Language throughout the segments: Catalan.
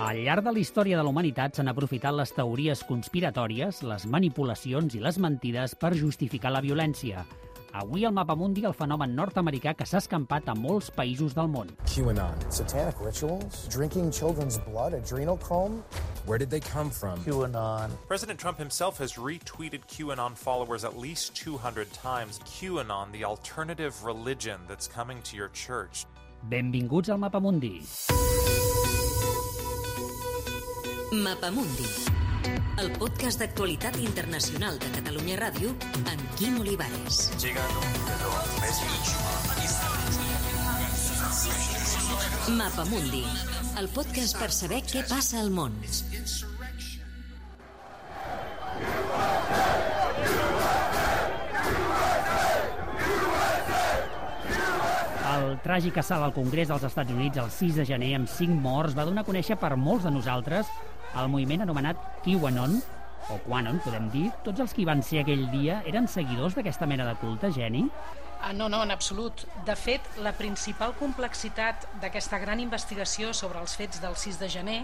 Al llarg de la història de la humanitat s'han aprofitat les teories conspiratòries, les manipulacions i les mentides per justificar la violència. Avui al Mapamundi el fenomen nord-americà que s'ha escampat a molts països del món. QAnon. Satanic rituals? Drinking children's blood? Adrenochrome? Where did they come from? QAnon. President Trump himself has retweeted QAnon followers at least 200 times. QAnon, the alternative religion that's coming to your church. Benvinguts al Mapamundi. Mapamundi, el podcast d'actualitat internacional de Catalunya Ràdio amb Quim Olivares. Mapamundi, el podcast per saber què passa al món. El tràgic assalt al Congrés dels Estats Units el 6 de gener amb 5 morts va donar a conèixer per molts de nosaltres el moviment anomenat QAnon, o Quanon, podem dir. Tots els que hi van ser aquell dia eren seguidors d'aquesta mena de culte, Geni? Ah, no, no, en absolut. De fet, la principal complexitat d'aquesta gran investigació sobre els fets del 6 de gener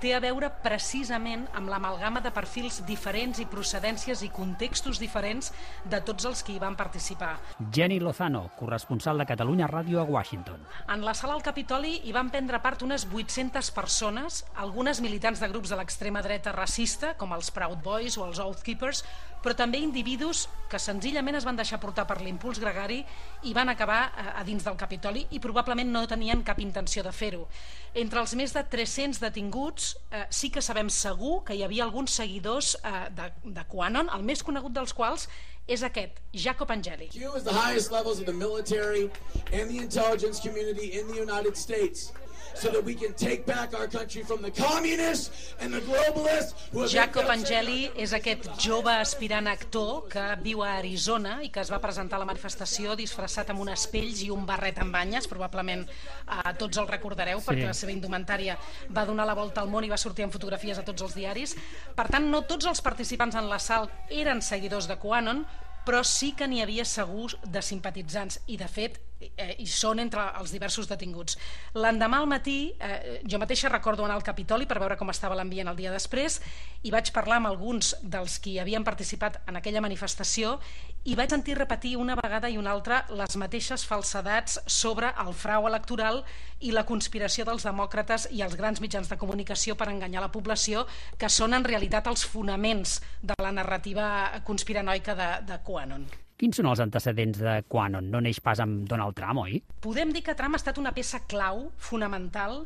té a veure precisament amb l'amalgama de perfils diferents i procedències i contextos diferents de tots els que hi van participar. Jenny Lozano, corresponsal de Catalunya Ràdio a Washington. En la sala al Capitoli hi van prendre part unes 800 persones, algunes militants de grups de l'extrema dreta racista, com els Proud Boys o els Oath Keepers, però també individus que senzillament es van deixar portar per l'impuls gregari i van acabar a, a dins del Capitoli i probablement no tenien cap intenció de fer-ho. Entre els més de 300 detinguts eh, sí que sabem segur que hi havia alguns seguidors eh, de, de Quanon, el més conegut dels quals és aquest, Jacob Angeli. Q is the highest levels of the military and the intelligence community in the United States so that we can take back our country from the communists and the globalists who have Jacob Angeli és aquest jove aspirant actor que viu a Arizona i que es va presentar a la manifestació disfressat amb unes pells i un barret amb banyes, probablement eh, tots el recordareu Sí. perquè la seva indumentària va donar la volta al món i va sortir en fotografies a tots els diaris. Per tant, no tots els participants en l'assalt eren seguidors de QAnon, però sí que n'hi havia segur de simpatitzants i de fet eh, hi són entre els diversos detinguts. L'endemà al matí, eh, jo mateixa recordo anar al Capitoli per veure com estava l'ambient el dia després i vaig parlar amb alguns dels qui havien participat en aquella manifestació i vaig sentir repetir una vegada i una altra les mateixes falsedats sobre el frau electoral i la conspiració dels demòcrates i els grans mitjans de comunicació per enganyar la població, que són en realitat els fonaments de la narrativa conspiranoica de, de QAnon. Quins són els antecedents de Quanon? No neix pas amb Donald Trump, oi? Podem dir que Trump ha estat una peça clau, fonamental,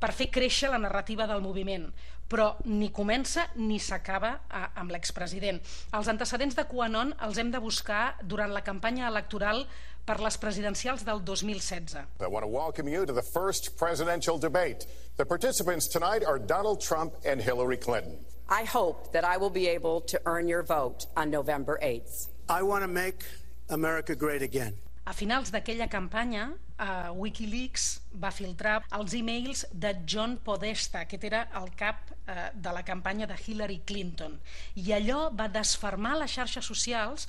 per fer créixer la narrativa del moviment, però ni comença ni s'acaba a- amb l'expresident. Els antecedents de QAnon els hem de buscar durant la campanya electoral per les presidencials del 2016. I want to welcome you to the first presidential debate. The participants tonight are Donald Trump and Hillary Clinton. I hope that I will be able to earn your vote on November 8th. I want to make America great again. A finals d'aquella campanya, eh, Wikileaks va filtrar els e-mails de John Podesta, que era el cap eh, de la campanya de Hillary Clinton. I allò va desfermar les xarxes socials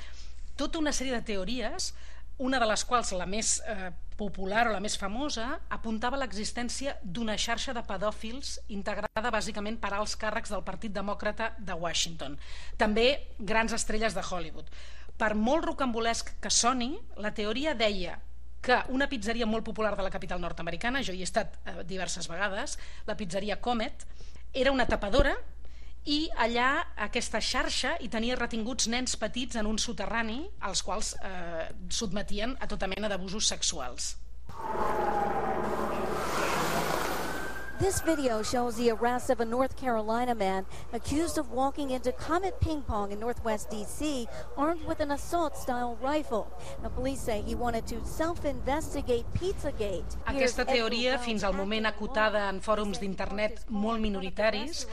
tota una sèrie de teories, una de les quals, la més eh, popular o la més famosa, apuntava l'existència d'una xarxa de pedòfils integrada bàsicament per alts càrrecs del Partit Demòcrata de Washington. També grans estrelles de Hollywood. Per molt rocambolesc que soni, la teoria deia que una pizzeria molt popular de la capital nord-americana, jo hi he estat eh, diverses vegades, la pizzeria Comet, era una tapadora i allà aquesta xarxa hi tenia retinguts nens petits en un soterrani als quals eh, sotmetien a tota mena d'abusos sexuals. This video shows the arrest of a North Carolina man accused of walking into Comet Ping Pong in Northwest D.C. armed with an assault style rifle. Now, police say he wanted to self investigate Pizzagate. Aquesta teoria, fins al moment acotada en fòrums d'internet molt minoritaris,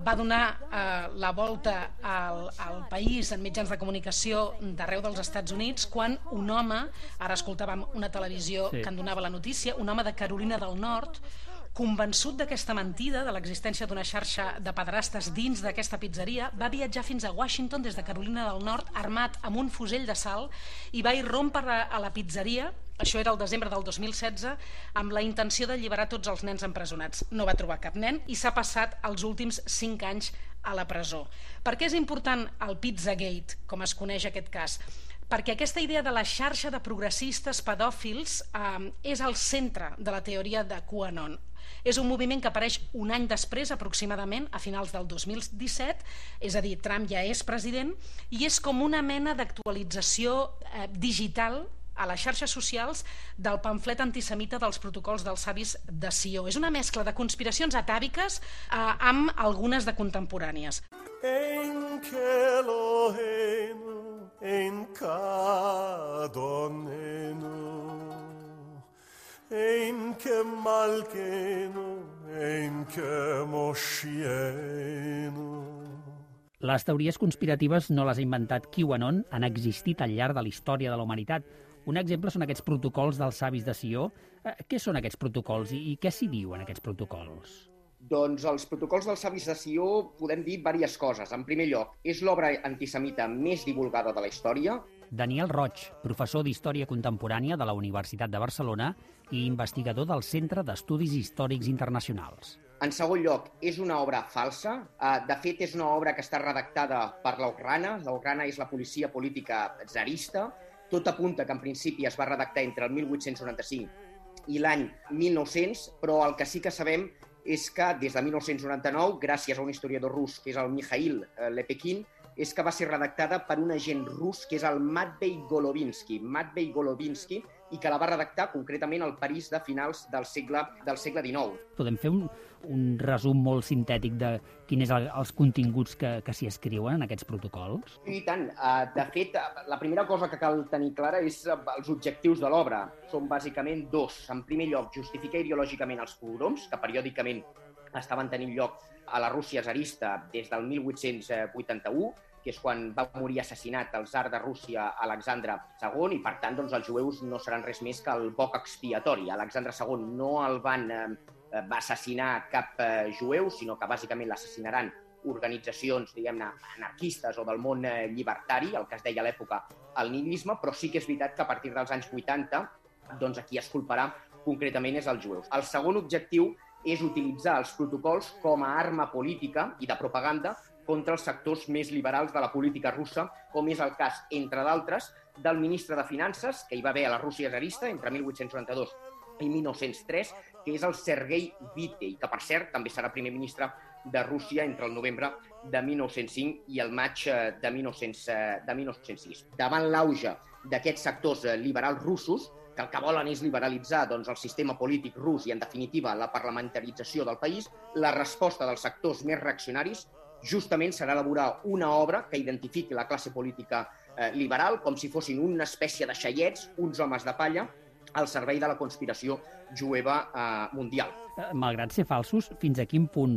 va donar eh, la volta al, al país en mitjans de comunicació d'arreu dels Estats Units quan un home, ara escoltàvem una televisió Sí. que en donava la notícia, un home de Carolina del Nord, convençut d'aquesta mentida, de l'existència d'una xarxa de pedrastes dins d'aquesta pizzeria, va viatjar fins a Washington des de Carolina del Nord armat amb un fusell de sal i va irrompre a la pizzeria Això era el desembre del 2016, amb la intenció d'alliberar tots els nens empresonats. No va trobar cap nen i s'ha passat els últims 5 anys a la presó. Per què és important el Pizzagate, com es coneix aquest cas? perquè aquesta idea de la xarxa de progressistes pedòfils eh, és al centre de la teoria de QAnon. És un moviment que apareix un any després, aproximadament, a finals del 2017, és a dir, Trump ja és president, i és com una mena d'actualització eh, digital a les xarxes socials del pamflet antisemita dels protocols dels savis de Sió. És una mescla de conspiracions atàviques eh, amb algunes de contemporànies. En en ein che malcheno, ein che moscieno. Les teories conspiratives no les ha inventat QAnon, han existit al llarg de la història de la humanitat. Un exemple són aquests protocols dels savis de Sió. Eh, què són aquests protocols i, i què s'hi diu en aquests protocols? Doncs els protocols dels savis de Sió podem dir diverses coses. En primer lloc, és l'obra antisemita més divulgada de la història. Daniel Roig, professor d'Història Contemporània de la Universitat de Barcelona i investigador del Centre d'Estudis Històrics Internacionals. En segon lloc, és una obra falsa. Eh, de fet, és una obra que està redactada per l'Ucrana. L'Ucrana és la policia política zarista. Tot apunta que en principi es va redactar entre el 1895 i l'any 1900, però el que sí que sabem és que des de 1999, gràcies a un historiador rus que és el Mikhail eh, Lepekin, és que va ser redactada per un agent rus que és el Matvei Golovinsky. Matvei Golovinsky, i que la va redactar concretament al París de finals del segle, del segle XIX. Podem fer un, un resum molt sintètic de quins són els continguts que, que s'hi escriuen en aquests protocols? I tant. Eh, de fet, la primera cosa que cal tenir clara és eh, els objectius de l'obra. Són bàsicament dos. En primer lloc, justificar ideològicament els pogroms, que periòdicament estaven tenint lloc a la Rússia zarista des del 1881, que és quan va morir assassinat el zar de Rússia Alexandre II, i per tant doncs, els jueus no seran res més que el boc expiatori. Alexandre II no el van eh, va assassinar cap eh, jueu, sinó que bàsicament l'assassinaran organitzacions, diguem-ne, anarquistes o del món eh, llibertari, el que es deia a l'època el nihilisme, però sí que és veritat que a partir dels anys 80, doncs aquí es culparà concretament és els jueus. El segon objectiu és utilitzar els protocols com a arma política i de propaganda contra els sectors més liberals de la política russa, com és el cas, entre d'altres, del ministre de Finances, que hi va haver a la Rússia zarista entre 1892 i 1903, que és el Sergei Vitei, que, per cert, també serà primer ministre de Rússia entre el novembre de 1905 i el maig eh, de, 1900, eh, de 1906. Davant l'auge d'aquests sectors eh, liberals russos, que el que volen és liberalitzar doncs, el sistema polític rus i, en definitiva, la parlamentarització del país, la resposta dels sectors més reaccionaris justament serà elaborar una obra que identifiqui la classe política eh, liberal com si fossin una espècie de xaiets, uns homes de palla, al servei de la conspiració jueva eh, mundial. Eh, malgrat ser falsos, fins a quin punt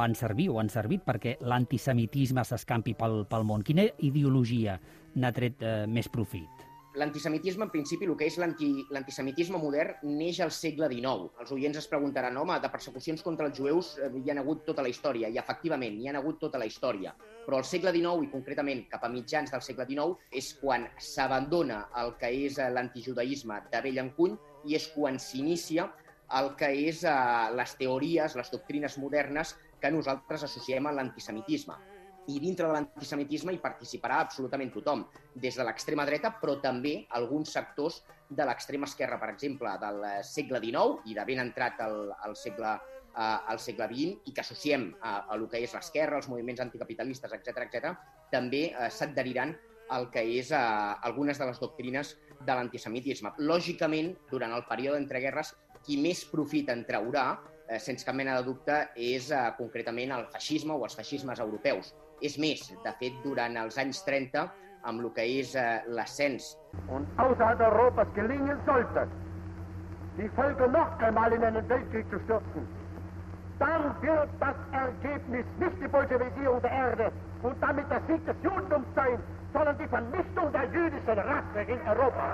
van servir o han servit perquè l'antisemitisme s'escampi pel, pel món? Quina ideologia n'ha tret eh, més profit? L'antisemitisme, en principi, el que és l'antisemitisme modern, neix al segle XIX. Els oients es preguntaran, home, de persecucions contra els jueus eh, hi ha hagut tota la història, i efectivament, hi ha hagut tota la història. Però al segle XIX, i concretament cap a mitjans del segle XIX, és quan s'abandona el que és eh, l'antijudaïsme de vell en cuny i és quan s'inicia el que és eh, les teories, les doctrines modernes que nosaltres associem a l'antisemitisme i dintre de l'antisemitisme hi participarà absolutament tothom, des de l'extrema dreta, però també alguns sectors de l'extrema esquerra, per exemple, del segle XIX i de ben entrat al, al segle eh, al segle XX i que associem a, a el que és l'esquerra, els moviments anticapitalistes, etc etc, també eh, s'adheriran al que és eh, algunes de les doctrines de l'antisemitisme. Lògicament, durant el període entre guerres, qui més profit en traurà, eh, sense cap mena de dubte, és eh, concretament el feixisme o els feixismes europeus. És més, de fet, durant els anys 30, amb el que és eh, l'ascens. Und außerhalb Europas gelingen sollte, die Völker noch einmal in einen Weltkrieg zu stürzen, dann wird das Ergebnis nicht die Bolschewisierung der Erde und damit der Sieg des Judentums sein, sondern die Vernichtung der jüdischen Rasse in Europa.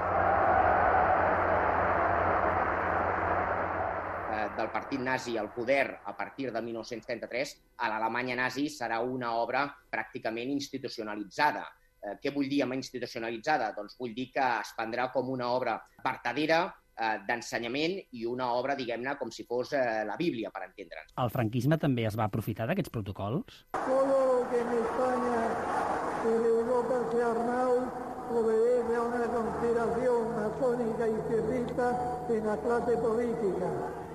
Del partit nazi al poder a partir de 1933, a l'Alemanya nazi serà una obra pràcticament institucionalitzada. Eh, què vull dir amb institucionalitzada? Doncs vull dir que es prendrà com una obra vertadera, eh, d'ensenyament i una obra, diguem-ne, com si fos eh, la Bíblia, per entendre'ns. El franquisme també es va aprofitar d'aquests protocols? Todo lo que en España y en Europa se ha armado obedece a una conspiración masónica y izquierdista en la clase política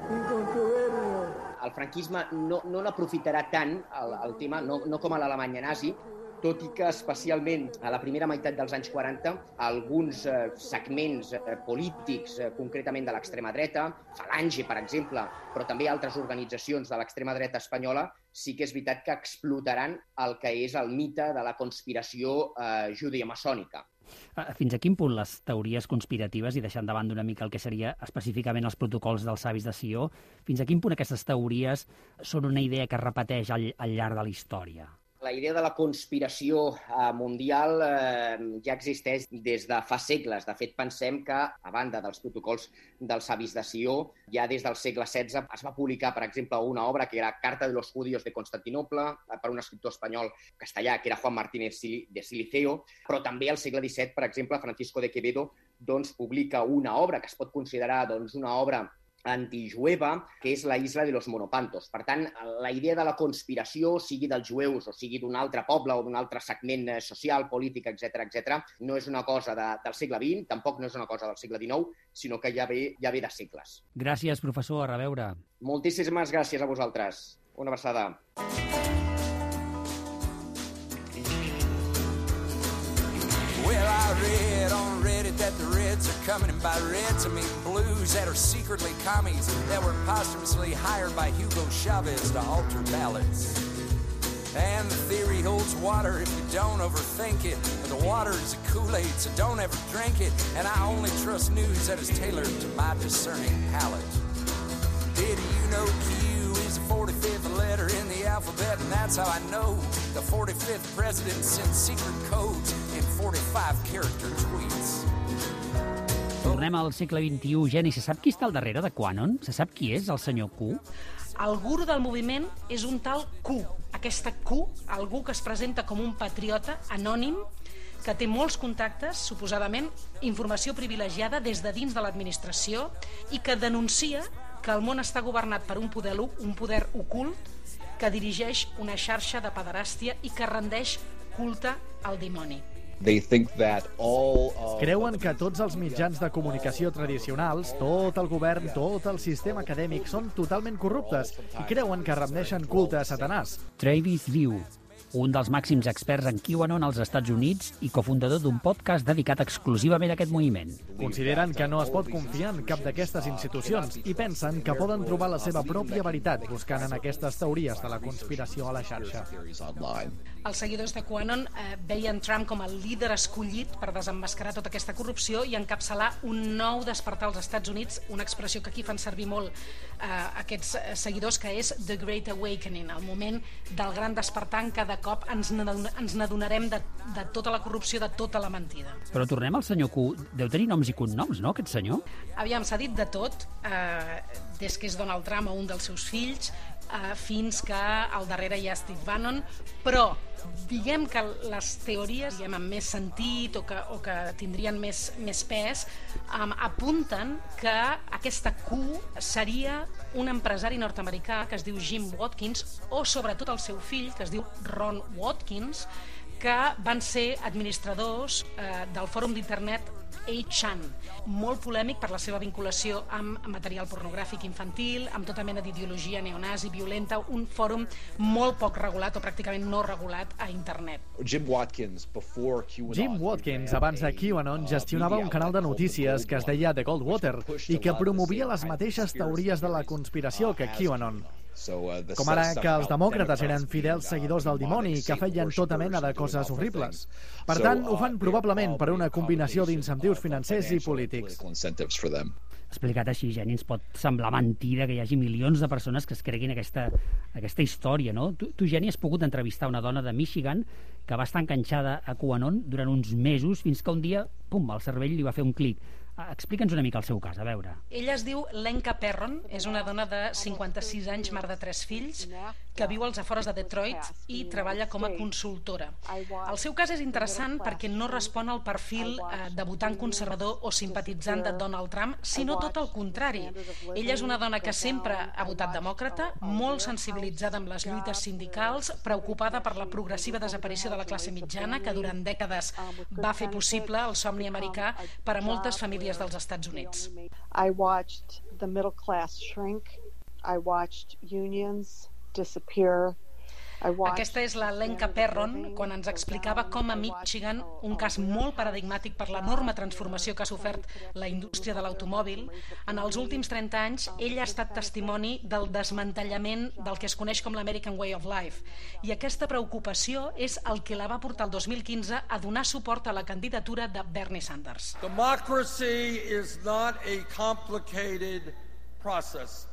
y con soberbios el franquisme no, no n'aprofitarà tant el, el tema, no, no com a l'Alemanya nazi, tot i que especialment a la primera meitat dels anys 40 alguns eh, segments eh, polítics, eh, concretament de l'extrema dreta, Falange, per exemple, però també altres organitzacions de l'extrema dreta espanyola, sí que és veritat que explotaran el que és el mite de la conspiració eh, judio-maçònica. Ah, fins a quin punt les teories conspiratives, i deixant de banda una mica el que seria específicament els protocols dels savis de Sió, fins a quin punt aquestes teories són una idea que es repeteix al, al llarg de la història? La idea de la conspiració eh, mundial eh, ja existeix des de fa segles. De fet, pensem que, a banda dels protocols dels savis de Sió, ja des del segle XVI es va publicar, per exemple, una obra que era Carta de los judíos de Constantinople, eh, per un escriptor espanyol castellà, que era Juan Martínez de Siliceo, però també al segle XVII, per exemple, Francisco de Quevedo doncs, publica una obra que es pot considerar doncs, una obra antijueva, que és la isla de los Monopantos. Per tant, la idea de la conspiració, sigui dels jueus o sigui d'un altre poble o d'un altre segment eh, social, polític, etc etc, no és una cosa de, del segle XX, tampoc no és una cosa del segle XIX, sinó que ja ve, ja ve de segles. Gràcies, professor. A reveure. Moltíssimes gràcies a vosaltres. Una abraçada. Coming, by Reds I mean blues that are secretly commies that were posthumously hired by Hugo Chavez to alter ballots. And the theory holds water if you don't overthink it. But the water is a Kool-Aid, so don't ever drink it. And I only trust news that is tailored to my discerning palate. Did you know Q is the 45th letter in the alphabet? And that's how I know the 45th president sent secret codes in 45-character tweets. Tornem al segle XXI. Geni, se sap qui està al darrere de Quanon? Se sap qui és el senyor Q? El guru del moviment és un tal Q. Aquesta Q, algú que es presenta com un patriota anònim que té molts contactes, suposadament informació privilegiada des de dins de l'administració i que denuncia que el món està governat per un poder, un poder ocult que dirigeix una xarxa de pederàstia i que rendeix culte al dimoni. They think that all of... Creuen que tots els mitjans de comunicació tradicionals, tot el govern, tot el sistema acadèmic són totalment corruptes i creuen que rendeixen culte a Satanàs. Travis Liu, un dels màxims experts en QAnon als Estats Units i cofundador d'un podcast dedicat exclusivament a aquest moviment. Consideren que no es pot confiar en cap d'aquestes institucions i pensen que poden trobar la seva pròpia veritat buscant en aquestes teories de la conspiració a la xarxa. Els seguidors de QAnon eh, veien Trump com el líder escollit per desenmascarar tota aquesta corrupció i encapçalar un nou despertar als Estats Units, una expressió que aquí fan servir molt eh, aquests seguidors, que és The Great Awakening, el moment del gran despertar en cada cop ens n'adonarem de, de tota la corrupció, de tota la mentida. Però tornem al senyor Q. Deu tenir noms i cognoms, no, aquest senyor? Aviam, s'ha dit de tot, eh, des que és Donald Trump o un dels seus fills, eh, fins que al darrere hi ha Steve Bannon, però diguem que les teories diguem, amb més sentit o que, o que tindrien més, més pes um, apunten que aquesta Q seria un empresari nord-americà que es diu Jim Watkins o sobretot el seu fill que es diu Ron Watkins que van ser administradors eh, del fòrum d'internet 8chan, molt polèmic per la seva vinculació amb material pornogràfic infantil, amb tota mena d'ideologia neonazi violenta, un fòrum molt poc regulat o pràcticament no regulat a internet. Jim Watkins, before QAnon, Jim Watkins, abans de QAnon, gestionava un canal de notícies que es deia The Goldwater i que promovia les mateixes teories de la conspiració que QAnon. Uh, Com ara que els demòcrates eren fidels seguidors del dimoni i que feien tota mena de coses horribles. Per tant, ho fan uh, probablement per una combinació d'incentius financers i polítics. Explicat així, Geni, ens pot semblar mentida que hi hagi milions de persones que es creguin aquesta, aquesta història, no? Tu, tu, Geni, has pogut entrevistar una dona de Michigan que va estar enganxada a QAnon durant uns mesos fins que un dia, pum, el cervell li va fer un clic Explica'ns una mica el seu cas, a veure. Ella es diu Lenka Perron, és una dona de 56 anys, mare de tres fills, que viu als afores de Detroit i treballa com a consultora. El seu cas és interessant perquè no respon al perfil eh, de votant conservador o simpatitzant de Donald Trump, sinó tot el contrari. Ella és una dona que sempre ha votat demòcrata, molt sensibilitzada amb les lluites sindicals, preocupada per la progressiva desaparició de la classe mitjana, que durant dècades va fer possible el somni americà per a moltes famílies dels Estats Units. I watched the middle class shrink. I watched unions disappear. Aquesta és la Lenka Perron quan ens explicava com a Michigan, un cas molt paradigmàtic per l'enorme transformació que ha sofert la indústria de l'automòbil, en els últims 30 anys ella ha estat testimoni del desmantellament del que es coneix com l'American Way of Life. I aquesta preocupació és el que la va portar el 2015 a donar suport a la candidatura de Bernie Sanders. Democracy is not a complicated process.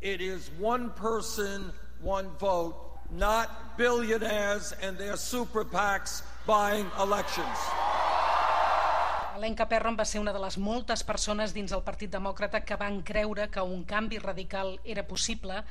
It is one person, one vote, not billionaires and their super PACs buying elections. Alenka Perron va ser una de les moltes persones dins el Partit Demòcrata que van creure que un canvi radical era possible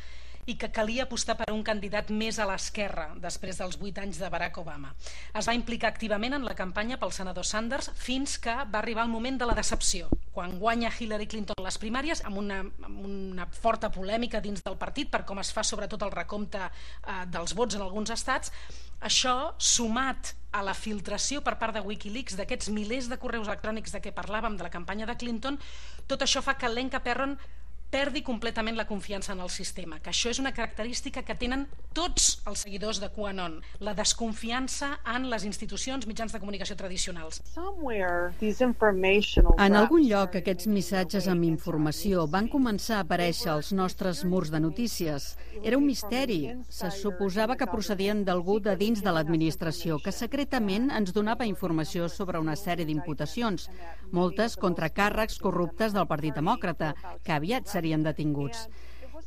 i que calia apostar per un candidat més a l'esquerra després dels vuit anys de Barack Obama. Es va implicar activament en la campanya pel senador Sanders fins que va arribar el moment de la decepció, quan guanya Hillary Clinton les primàries amb una, amb una forta polèmica dins del partit per com es fa sobretot el recompte eh, dels vots en alguns estats, això, sumat a la filtració per part de Wikileaks d'aquests milers de correus electrònics de què parlàvem de la campanya de Clinton, tot això fa que Lenka Perron perdi completament la confiança en el sistema, que això és una característica que tenen tots els seguidors de QAnon, la desconfiança en les institucions, mitjans de comunicació tradicionals. En algun lloc, aquests missatges amb informació van començar a aparèixer als nostres murs de notícies. Era un misteri. Se suposava que procedien d'algú de dins de l'administració, que secretament ens donava informació sobre una sèrie d'imputacions, moltes contra càrrecs corruptes del Partit Demòcrata, que aviat serien detinguts.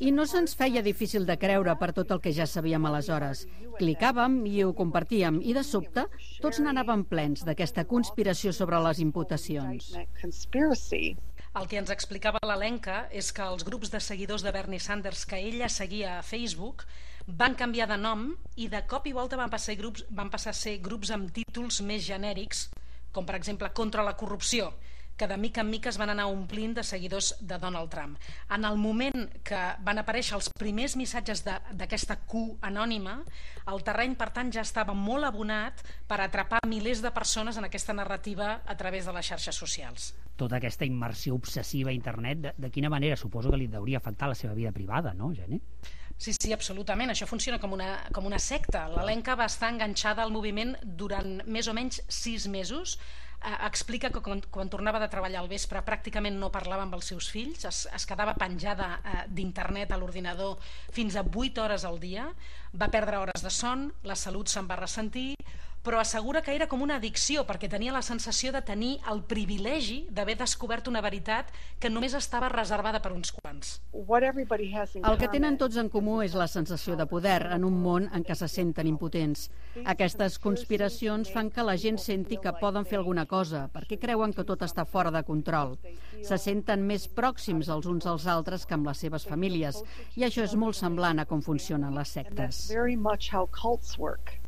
I no se'ns feia difícil de creure per tot el que ja sabíem aleshores. Clicàvem i ho compartíem i de sobte tots n'anàvem plens d'aquesta conspiració sobre les imputacions. El que ens explicava l'Alenca és que els grups de seguidors de Bernie Sanders que ella seguia a Facebook van canviar de nom i de cop i volta van passar, grups, van passar a ser grups amb títols més genèrics, com per exemple contra la corrupció, que de mica en mica es van anar omplint de seguidors de Donald Trump. En el moment que van aparèixer els primers missatges d'aquesta Q anònima, el terreny, per tant, ja estava molt abonat per atrapar milers de persones en aquesta narrativa a través de les xarxes socials. Tota aquesta immersió obsessiva a internet, de, de quina manera suposo que li hauria afectar la seva vida privada, no, Gene? Sí, sí, absolutament. Això funciona com una, com una secta. L'Alenca va estar enganxada al moviment durant més o menys sis mesos explica que quan, quan tornava de treballar al vespre pràcticament no parlava amb els seus fills, es, es quedava penjada eh, d'internet a l'ordinador fins a 8 hores al dia, va perdre hores de son, la salut se'n va ressentir, però assegura que era com una addicció perquè tenia la sensació de tenir el privilegi d'haver descobert una veritat que només estava reservada per uns quants. El que tenen tots en comú és la sensació de poder en un món en què se senten impotents. Aquestes conspiracions fan que la gent senti que poden fer alguna cosa perquè creuen que tot està fora de control. Se senten més pròxims els uns als altres que amb les seves famílies i això és molt semblant a com funcionen les sectes.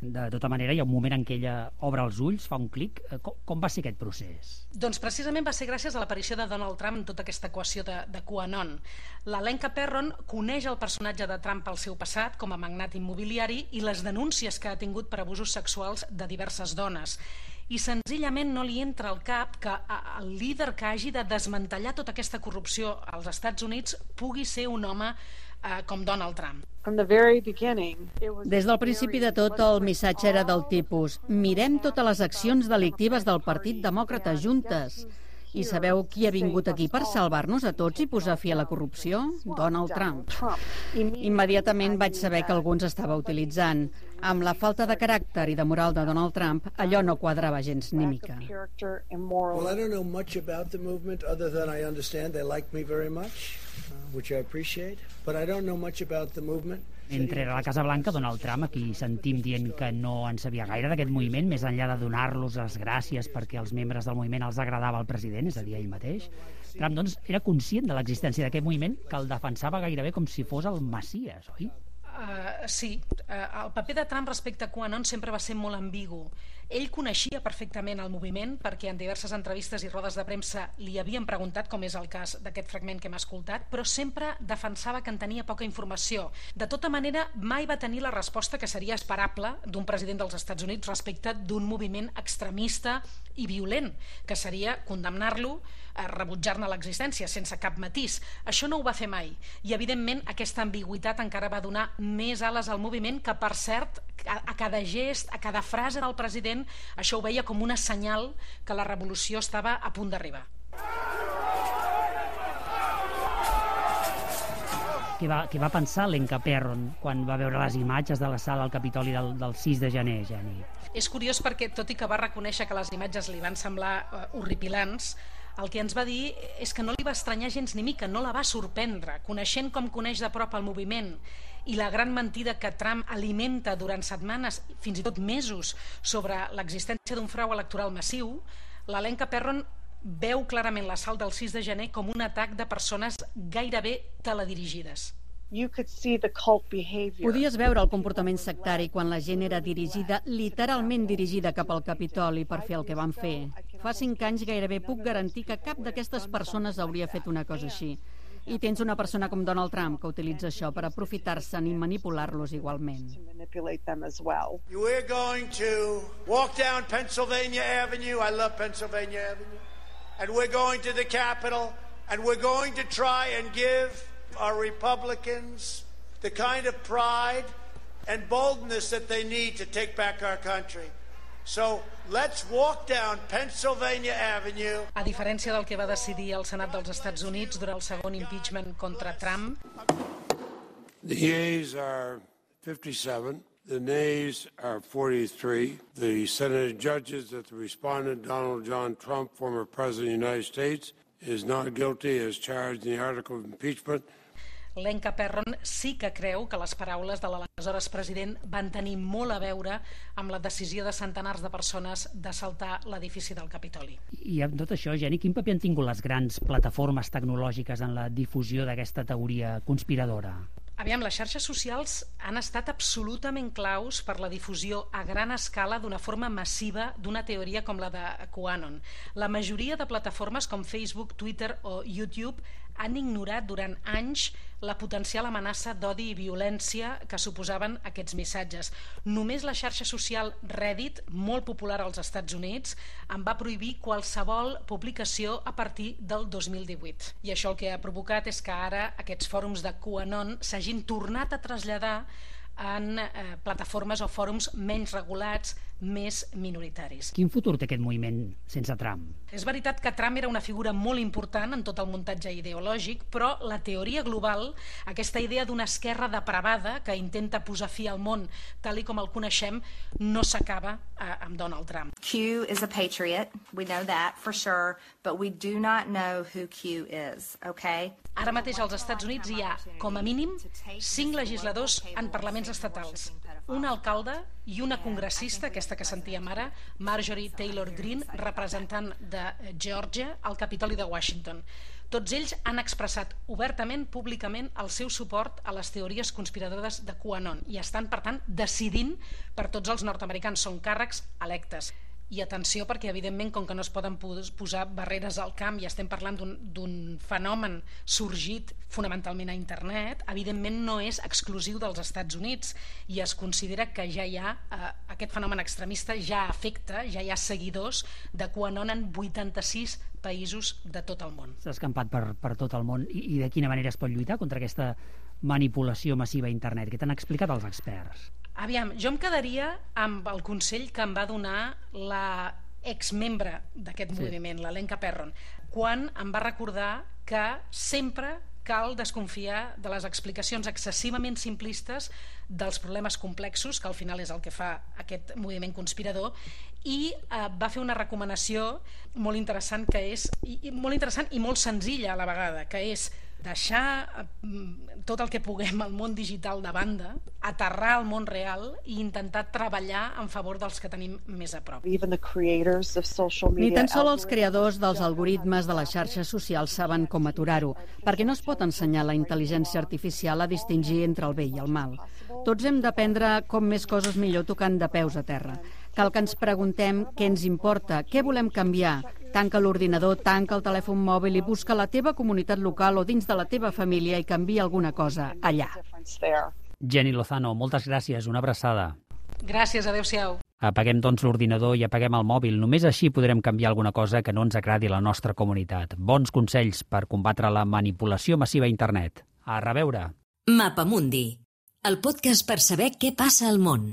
De tota manera, hi ha un moment en en què ella obre els ulls, fa un clic. Eh, com, com va ser aquest procés? Doncs precisament va ser gràcies a l'aparició de Donald Trump en tota aquesta equació de, de QAnon. La Lenka Perron coneix el personatge de Trump pel seu passat com a magnat immobiliari i les denúncies que ha tingut per abusos sexuals de diverses dones i senzillament no li entra al cap que el líder que hagi de desmantellar tota aquesta corrupció als Estats Units pugui ser un home eh, com Donald Trump. Des del principi de tot, el missatge era del tipus mirem totes les accions delictives del Partit Demòcrata juntes. I sabeu qui ha vingut aquí per salvar-nos a tots i posar fi a la corrupció? Donald Trump. Immediatament vaig saber que algú ens estava utilitzant. Amb la falta de caràcter i de moral de Donald Trump, allò no quadrava gens ni mica. Well, I don't know much about the movement other than I understand they like me very much, uh, which I appreciate, but I don't know much about the movement. Entre la Casa Blanca, Donald Trump, aquí sentim dient que no en sabia gaire d'aquest moviment, més enllà de donar-los les gràcies perquè als membres del moviment els agradava el president, és a dir, ell mateix. Trump, doncs, era conscient de l'existència d'aquest moviment que el defensava gairebé com si fos el Macias, oi? Uh, sí, uh, el paper de Trump respecte a QAnon sempre va ser molt ambigu. Ell coneixia perfectament el moviment perquè en diverses entrevistes i rodes de premsa li havien preguntat, com és el cas d'aquest fragment que hem escoltat, però sempre defensava que en tenia poca informació. De tota manera, mai va tenir la resposta que seria esperable d'un president dels Estats Units respecte d'un moviment extremista i violent, que seria condemnar-lo, a rebutjar-ne l'existència sense cap matís. Això no ho va fer mai i evidentment aquesta ambigüitat encara va donar més ales al moviment que per cert a cada gest, a cada frase del president això ho veia com una senyal que la revolució estava a punt d'arribar. Què va, què va pensar l'Enca Perron quan va veure les imatges de la sala al Capitoli del, del 6 de gener, Geni? És curiós perquè, tot i que va reconèixer que les imatges li van semblar uh, horripilants, el que ens va dir és que no li va estranyar gens ni mica, no la va sorprendre, coneixent com coneix de prop el moviment i la gran mentida que Trump alimenta durant setmanes, fins i tot mesos, sobre l'existència d'un frau electoral massiu, l'Alenca Perron veu clarament l'assalt del 6 de gener com un atac de persones gairebé teledirigides. Podies veure el comportament sectari quan la gent era dirigida, literalment dirigida cap al Capitoli per fer el que van fer. Fa cinc anys gairebé puc garantir que cap d'aquestes persones hauria fet una cosa així. I tens una persona com Donald Trump que utilitza això per aprofitar-se'n i manipular-los igualment. We're going to walk down Pennsylvania Avenue. I love Pennsylvania Avenue. And we're going to the Capitol and we're going to try and give our Republicans the kind of pride and boldness that they need to take back our country. So let's walk down Pennsylvania Avenue. A diferència del que va decidir el Senat dels Estats Units durant el segon impeachment contra Trump. The yeas are 57. The nays are 43. The Senate judges that the respondent, Donald John Trump, former President of the United States, is not guilty as charged in the article of impeachment Lenka Perron sí que creu que les paraules de l'aleshores president van tenir molt a veure amb la decisió de centenars de persones d'assaltar l'edifici del Capitoli. I amb tot això, Geni, quin paper han tingut les grans plataformes tecnològiques en la difusió d'aquesta teoria conspiradora? Aviam, les xarxes socials han estat absolutament claus per la difusió a gran escala d'una forma massiva d'una teoria com la de QAnon. La majoria de plataformes com Facebook, Twitter o YouTube han ignorat durant anys la potencial amenaça d'odi i violència que suposaven aquests missatges. Només la xarxa social Reddit, molt popular als Estats Units, en va prohibir qualsevol publicació a partir del 2018. I això el que ha provocat és que ara aquests fòrums de QAnon s'hagin tornat a traslladar en eh, plataformes o fòrums menys regulats, més minoritaris. Quin futur té aquest moviment sense Trump? És veritat que Trump era una figura molt important en tot el muntatge ideològic, però la teoria global, aquesta idea d'una esquerra depravada que intenta posar fi al món tal i com el coneixem, no s'acaba eh, amb Donald Trump. Q is a patriot, we know that for sure, but we do not know who Q is, okay? Ara mateix als Estats Units hi ha, com a mínim, cinc legisladors en parlaments estatals, un alcalde i una congressista, aquesta que sentíem ara, Marjorie Taylor Greene, representant de Georgia al Capitoli de Washington. Tots ells han expressat obertament, públicament, el seu suport a les teories conspiradores de QAnon i estan, per tant, decidint per tots els nord-americans. Són càrrecs electes i atenció perquè evidentment com que no es poden posar barreres al camp i estem parlant d'un fenomen sorgit fonamentalment a internet evidentment no és exclusiu dels Estats Units i es considera que ja hi ha eh, aquest fenomen extremista ja afecta, ja hi ha seguidors de QAnon en 86 països de tot el món. S'ha escampat per, per tot el món I, i de quina manera es pot lluitar contra aquesta manipulació massiva a internet? Què t'han explicat els experts? Aviam, jo em quedaria amb el consell que em va donar la exmembre d'aquest sí. moviment, l'Elenca Perron, quan em va recordar que sempre cal desconfiar de les explicacions excessivament simplistes dels problemes complexos, que al final és el que fa aquest moviment conspirador, i eh, va fer una recomanació molt interessant que és i, i molt interessant i molt senzilla a la vegada, que és deixar mm, tot el que puguem al món digital de banda, aterrar al món real i intentar treballar en favor dels que tenim més a prop. Ni tan sols els creadors dels algoritmes de les xarxes socials saben com aturar-ho, perquè no es pot ensenyar la intel·ligència artificial a distingir entre el bé i el mal. Tots hem d'aprendre com més coses millor tocant de peus a terra. Cal que ens preguntem què ens importa, què volem canviar. Tanca l'ordinador, tanca el telèfon mòbil i busca la teva comunitat local o dins de la teva família i canvia alguna cosa allà. Jenny Lozano, moltes gràcies, una abraçada. Gràcies, adeu-siau. Apaguem, doncs, l'ordinador i apaguem el mòbil. Només així podrem canviar alguna cosa que no ens agradi a la nostra comunitat. Bons consells per combatre la manipulació massiva a internet. A reveure. Mapamundi, el podcast per saber què passa al món.